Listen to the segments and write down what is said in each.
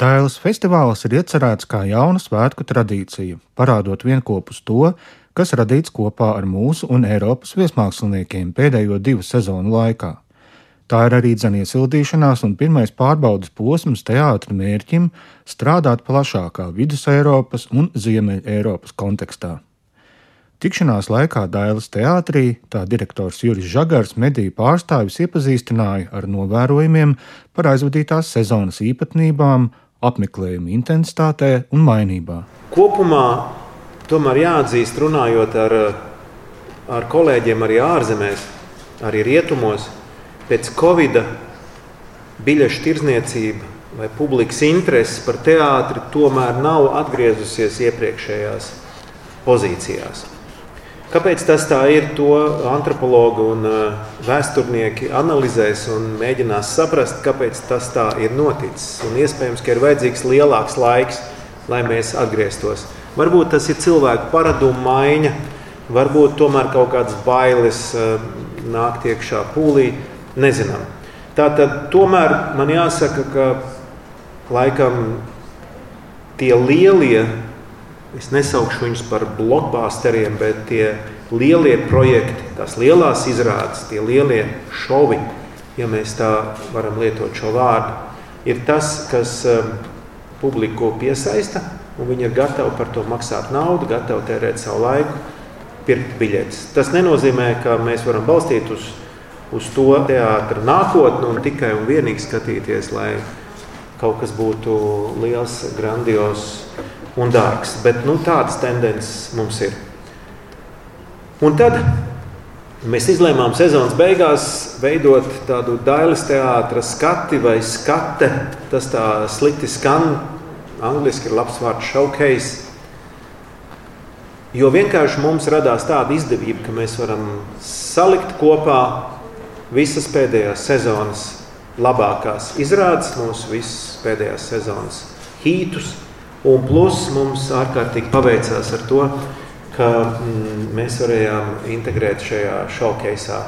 Dailas festivāls ir iecerēts kā jauna svētku tradīcija, parādot vienopus to, kas radīts kopā ar mūsu un Eiropas viesmāksliniekiem pēdējo divu sezonu laikā. Tā ir arī dzene iesildīšanās un pirmais pārbaudas posms teātra mērķim strādāt plašākā vidus Eiropas un Ziemeļ Eiropas kontekstā. Tikšanās laikā Dailas teātrī tā direktors Juris Žagars mediju pārstāvis iepazīstināja ar novērojumiem par aizvadītās sezonas īpatnībām, apmeklējuma intensitātē un mainībā. Kopumā tomēr jāatzīst, runājot ar, ar kolēģiem arī ārzemēs, arī rietumos, pēc Covid biļešu tirzniecība vai publikas interese par teātri tomēr nav atgriezusies iepriekšējās pozīcijās. Kāpēc tas tā ir, to antropologi un vēsturnieki analizēs un mēģinās saprast, kāpēc tas tā ir noticis. Un iespējams, ka ir vajadzīgs lielāks laiks, lai mēs atgrieztos. Varbūt tas ir cilvēku paradumu maiņa, varbūt tomēr kaut kādas bailes nākt iekšā pūlī. Nezinām. Tātad tomēr man jāsaka, ka laikam tie lielie, es nesaukšu viņus par blockbusteriem, bet tie lielie projekti, tās lielās izrādes, tie lielie šovi, ja mēs tā varam lietot šo vārdu, ir tas, kas um, publiku piesaista, un viņi ir gatavi par to maksāt naudu, gatavi tērēt savu laiku, pirkt biļetes. Tas nenozīmē, ka mēs varam balstīt uz uz to teātra nākotni un tikai un vienīgi skatīties, lai kaut kas būtu liels, grandios un dārgs. Bet nu, tādas tendences mums ir. Un tad mēs izlēmām sezonas beigās veidot tādu dailes teātra skati vai skate. Tas tā slikti skan. Angliski ir labs vārds showcase. Jo vienkārši mums radās tāda izdevība, ka mēs varam salikt kopā visas pēdējās sezonas labākās izrādes, mūsu visas pēdējās sezonas hītus. Un plus mums ārkārtīgi paveicās ar to, ka mm, mēs varējām integrēt šajā šaukeisā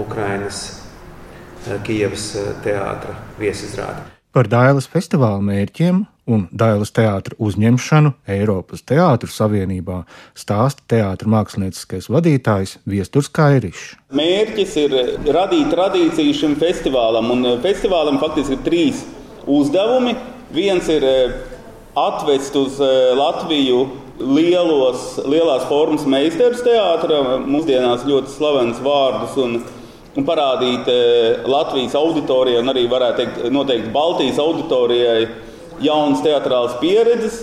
Ukrainas eh, Kijavas eh, teātra viesizrādi. Par Dailas festivāla mērķiem un Dailas teātra uzņemšanu Eiropas Teātru Savienībā stāsta teātra mākslinieckais vadītājs Viesturs Kairišs. Mērķis ir radīt tradīciju šim festivālam, un festivālam faktiski ir trīs uzdevumi. Viens ir eh, atvest uz eh, Latviju lielos, lielās formas meistarus teātra, mūsdienās ļoti slavens vārdus. Un, un parādīt eh, Latvijas auditorijai, un arī varētu teikt, noteikti Baltijas auditorijai jaunas teatrālas pieredzes.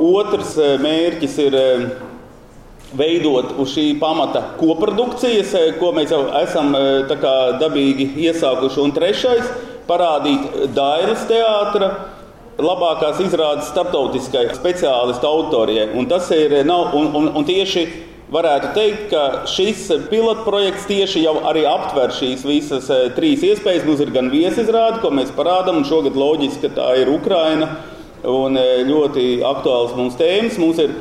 Otrs eh, mērķis ir eh, veidot uz šī pamata koprodukcijas, eh, ko mēs jau esam dabīgi iesākuši. Un trešais - parādīt Dailas teātra labākās izrādes starptautiskai speciālistu autorijai. Un tas ir nav, un, un, un tieši varētu teikt, ka šis pilotprojekts tieši jau arī aptver šīs visas eh, trīs iespējas. Mums ir gan viesizrāde, ko mēs parādām, un šogad loģiski, ka tā ir Ukraina un eh, ļoti aktuāls mums tēmas. Mums ir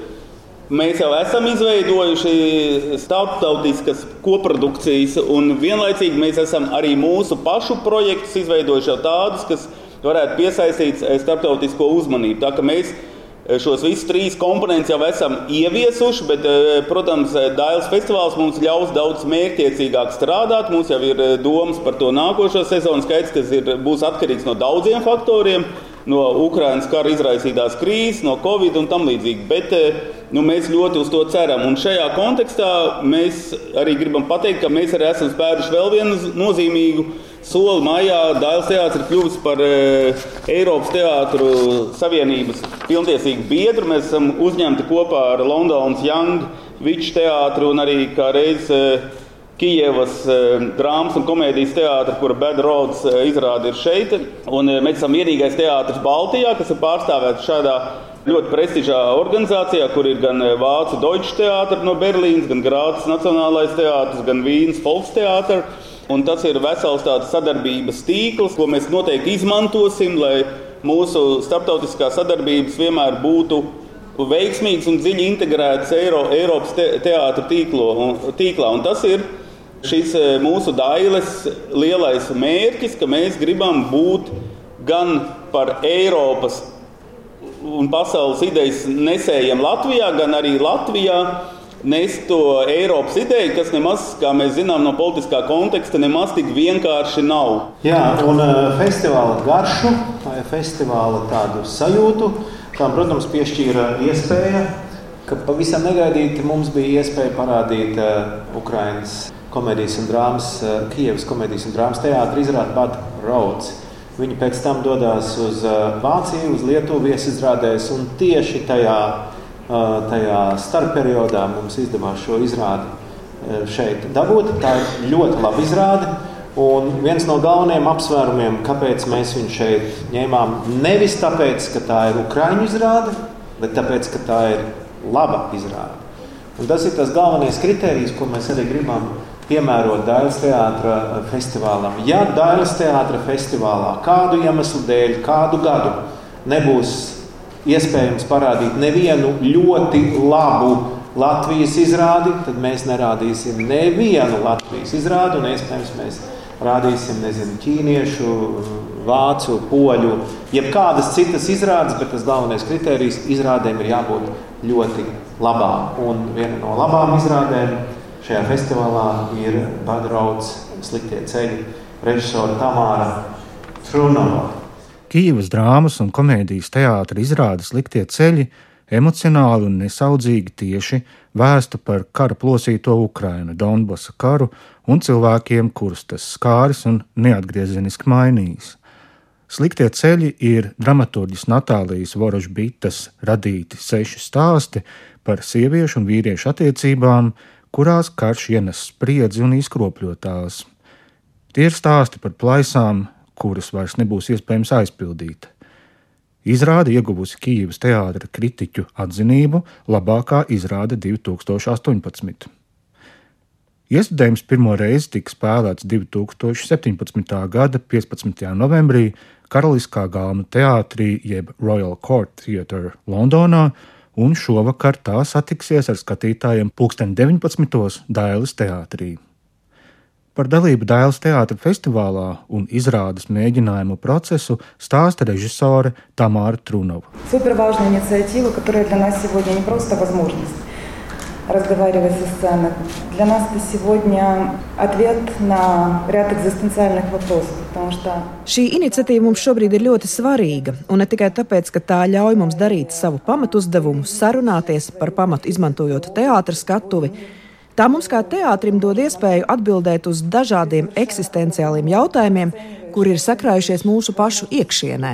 Mēs jau esam izveidojuši starptautiskas koprodukcijas, un vienlaicīgi mēs esam arī mūsu pašu projektus izveidojuši jau tādus, kas varētu piesaistīt eh, starptautisko uzmanību. Tā mēs Eh, šos visus trīs komponentus jau esam ieviesuši, bet, eh, protams, Dailas festivāls mums ļaus daudz mērķiecīgāk strādāt. Mums jau ir domas par to nākošo sezonu skaits, kas ir, būs atkarīgs no daudziem faktoriem. No Ukraiņas kara izraisītās krīzes, no Covid un tam līdzīgi. Bet nu, mēs ļoti uz to ceram. Un šajā kontekstā mēs arī gribam pateikt, ka mēs arī esam spēruši vēl vienu nozīmīgu soli. Maijā Dailas teātris ir kļuvis par e, Eiropas Teātru Savienības pilntiesīgu biedru. Mēs esam uzņemti kopā ar Londonas Young Viču teātru un arī kā reiz e, Kijevas e, drāmas un komēdijas teātris, kura Bad Roads izrāda ir šeit. Un, mēs esam vienīgais teātris Baltijā, kas ir pārstāvēts šādā ļoti prestižā organizācijā, kur ir gan Vācu Deutsche teātris no Berlīnas, gan Grācis Nacionālais teātris, gan Vīnas Volksteātris. Un tas ir vesels tāds sadarbības tīkls, ko mēs noteikti izmantosim, lai mūsu starptautiskā sadarbības vienmēr būtu veiksmīgs un dziļi integrēts Eiro, Eiropas te, teātra tīklo, un, tīklā. Un tas ir šis e, mūsu dailes lielais mērķis, ka mēs gribam būt gan par Eiropas un pasaules idejas nesējiem Latvijā, gan arī Latvijā nest to Eiropas ideju, kas nemaz, kā mēs zinām no politiskā konteksta, nemaz tik vienkārši nav. Jā, un uh, festivāla garšu, festivāla tādu sajūtu, tam, protams, piešķīra iespēja, ka pavisam negaidīti mums bija iespēja parādīt uh, Ukraiņas komēdijas un drāmas, uh, Kievas komēdijas un drāmas teātris izrādi Bad Roads. Viņi pēc tam dodas uz Vāciju, uz Lietuvu viesizrādēs, un tieši tajā, tajā starppperiodā mums izdevās šo izrādi šeit dabūt. Tā ir ļoti laba izrāde. Un viens no galvenajiem apsvērumiem, kāpēc mēs viņu šeit ņēmām, nevis tāpēc, ka tā ir ukraiņu izrāde, bet tāpēc, ka tā ir laba izrāde. Un tas ir tas galvenais kriterijs, ko mēs arī gribam piemērot Dailas teātra festivālam. Ja Dailas teātra festivālā kādu iemeslu dēļ, kādu gadu nebūs iespējams parādīt nevienu ļoti labu Latvijas izrādi, tad mēs nerādīsim nevienu Latvijas izrādi, un iespējams mēs rādīsim nezinu, ķīniešu, vācu, poļu, jebkādas citas izrādes, bet tas galvenais kriterijs izrādēm ir jābūt ļoti labām. Un viena no labām izrādēm Šajā festivālā ir padraugs sliktie ceļi režisora Tamāra Trunova. Kīvas drāmas un komēdijas teātris izrādes liktie ceļi emocionāli un nesaudzīgi tieši vēsta par kara plosīto Ukrainu, Donbasa karu un cilvēkiem, kurus tas skāris un neatgriezeniski mainījis. Sliktie ceļi ir dramaturģis Natālijas Vorožbitas radīti seši stāsti par sieviešu un vīriešu attiecībām, kurās karš ienes spriedzi un izkropļotās. Tie ir stāsti par plaisām, kuras vairs nebūs iespējams aizpildīt. Izrāde ieguvusi Kīivas teātra kritiķu atzinību labākā izrāde 2018. Iestudējums pirmo reizi tika spēlēts 2017. gada 15. novembrī Karaliskā galma teātrī jeb Royal Court Theatre Londonā, un šovakar tā satiksies ar skatītājiem pulksten 19. Dailas teātrī. Par dalību Dailas teātra festivālā un izrādes mēģinājumu procesu stāsta režisore Tamāra Trunova. Super важная инициатива, которая для нас сегодня не просто возможность, разговаривать со сцены. Для нас это сегодня ответ на ряд экзистенциальных вопросов. Что... Šī iniciatīva mums šobrīd ir ļoti svarīga, un ne tikai tāpēc, ka tā ļauj mums darīt savu pamatuzdevumu, sarunāties par pamatu, izmantojot teātras skatuvi. Tā mums kā teātrim dod iespēju atbildēt uz dažādiem eksistenciāliem jautājumiem, kuri ir sakrājušies mūsu pašu iekšienē.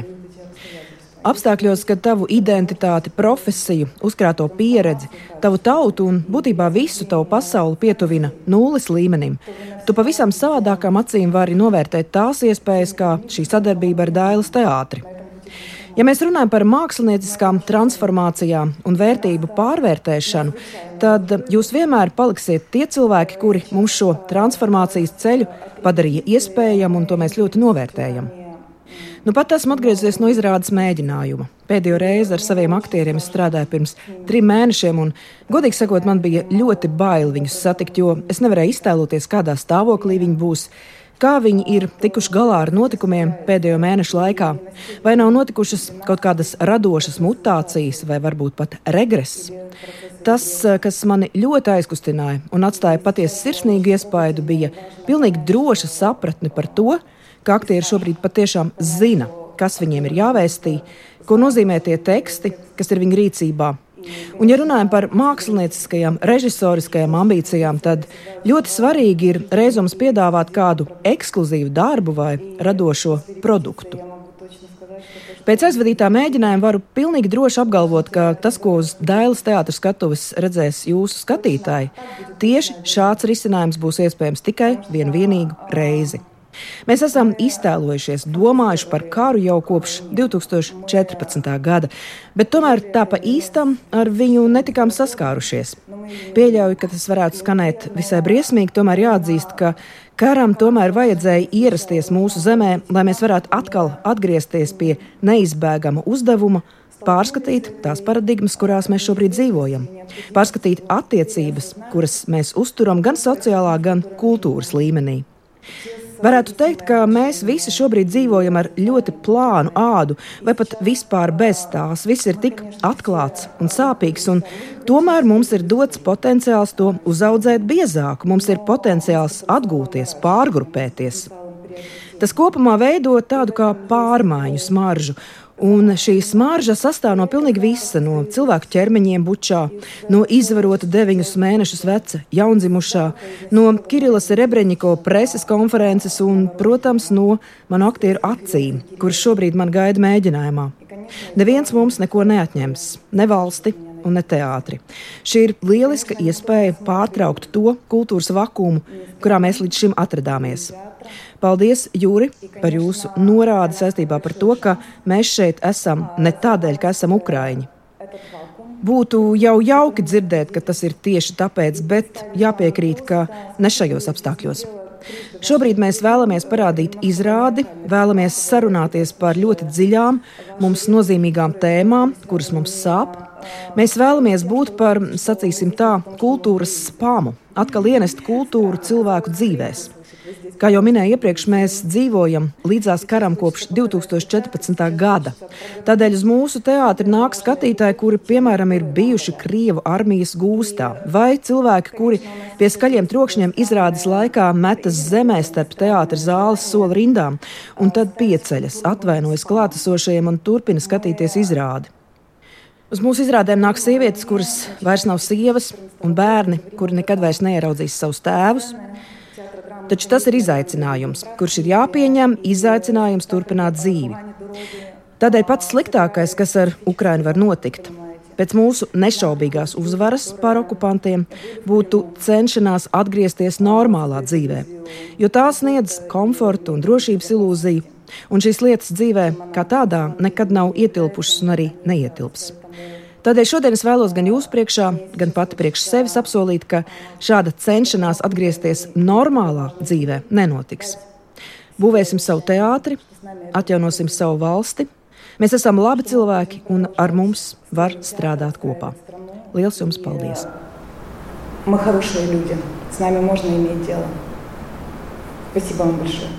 Apstākļos, kad tavu identitāti, profesiju, uzkrāto pieredzi, tavu tautu un būtībā visu tavu pasauli pietuvina nulles līmenim, tu pavisam savādākām acīm vari novērtēt tās iespējas, kā šī sadarbība ar Dailas teātri. Ja mēs runājam par mākslinieckām transformācijām un vērtību pārvērtēšanu, tad jūs vienmēr paliksiet tie cilvēki, kuri mums šo transformācijas ceļu padarīja iespējamu, un to mēs ļoti novērtējam. Nu, pat esmu atgriezies no izrādes mēģinājuma. Pēdējo reizi ar saviem aktieriem strādāju pirms trim mēnešiem, un, godīgi sakot, man bija ļoti bail viņus satikt, jo es nevarēju iztēloties, kādā stāvoklī viņi būs. Kā viņi ir tikuši galā ar notikumiem pēdējo mēnešu laikā? Vai nav notikušas kaut kādas radošas mutācijas, vai varbūt pat regress? Tas, kas mani ļoti aizkustināja un atstāja patiesi sirsnīgu iespaidu, bija pilnīgi droša sapratne par to, ka aktieri šobrīd patiešām zina, kas viņiem ir jāvēstī, ko nozīmē tie teksti, kas ir viņu rīcībā. Un, ja runājam par mākslinieckajām, režisoriskajām ambīcijām, tad ļoti svarīgi ir reizums piedāvāt kādu ekskluzīvu darbu vai radošo produktu. Pēc aizvadītā mēģinājuma varu pilnīgi droši apgalvot, ka tas, ko uz Dailas teātras skatuves redzēs jūsu skatītāji, tieši šāds risinājums būs iespējams tikai vienu reizi. Mēs esam iztēlojušies, domājuši par karu jau kopš 2014. gada, bet tomēr tā pa īstam ar viņu netikām saskārušies. Pieļauju, ka tas varētu skanēt visai briesmīgi, tomēr jāatzīst, ka karam tomēr vajadzēja ierasties mūsu zemē, lai mēs varētu atkal atgriezties pie neizbēgama uzdevuma pārskatīt tās paradigmas, kurās mēs šobrīd dzīvojam, pārskatīt attiecības, kuras mēs uzturam gan sociālā, gan kultūras līmenī. Varētu teikt, ka mēs visi šobrīd dzīvojam ar ļoti plānu ādu, vai pat vispār bez tās. Viss ir tik atklāts un sāpīgs, un tomēr mums ir dots potenciāls to uzaudzēt biezāku. Mums ir potenciāls atgūties, pārgrupēties. Tas kopumā veido tādu kā pārmaiņu smaržu, Un šī smarža sastāv no pilnīgi visa, no cilvēku ķermeņiem, bučā, no izvarota deviņus mēnešus veca jaundzimušā, no Kirilas Rebreņiko preses konferences un, protams, no manu aktieru acīm, kuras šobrīd man gaida mēģinājumā. Neviens mums neko neatņems, ne valsti, un ne teātri. Šī ir lieliska iespēja pārtraukt to kultūras vakumu, kurā mēs līdz šim atradāmies. Paldies, Jūri, par jūsu norādi saistībā par to, ka mēs šeit esam ne tādēļ, ka esam Ukraiņi. Būtu jau jauki dzirdēt, ka tas ir tieši tāpēc, bet jāpiekrīt, ka ne šajos apstākļos. Šobrīd mēs vēlamies parādīt izrādi, vēlamies sarunāties par ļoti dziļām, mums nozīmīgām tēmām, kuras mums sāp. Mēs vēlamies būt par, sacīsim tā, kultūras spāmu, atkal ienest kultūru cilvēku dzīvēm. Kā jau minēju iepriekš, mēs dzīvojam līdzās karam kopš 2014. gada. Tādēļ uz mūsu teātri nāk skatītāji, kuri, piemēram, ir bijuši Krievu armijas gūstā, vai cilvēki, kuri pie skaļiem trokšņiem izrādes laikā metas zemē starp teātra zāles soli rindām, un tad pieceļas, atvainojas klātesošajiem un turpina skatīties izrādi. Uz mūsu izrādēm nāk sievietes, kuras vairs nav sievas, un bērni, kuri nekad vairs neieraudzīs savus tēvus. Taču tas ir izaicinājums, kurš ir jāpieņem, izaicinājums turpināt dzīvi. Tādēļ pats sliktākais, kas ar Ukrajinu var notikt, pēc mūsu nešaubīgās uzvaras pār okupantiem, būtu cenšanās atgriezties normālā dzīvē, jo tā sniedz komfortu un drošības ilūziju, un šīs lietas dzīvē kā tādā nekad nav ietilpušas un arī neietilps. Tādēļ šodien es vēlos gan jūsu priekšā, gan pati priekš sevis apsolīt, ka šāda cenšanās atgriezties normālā dzīvē nenotiks. Būvēsim savu teātri, atjaunosim savu valsti. Mēs esam labi cilvēki un ar mums var strādāt kopā. Lielas jums paldies! Мы хорошие люди, с нами можно иметь дело. Спасибо вам большое.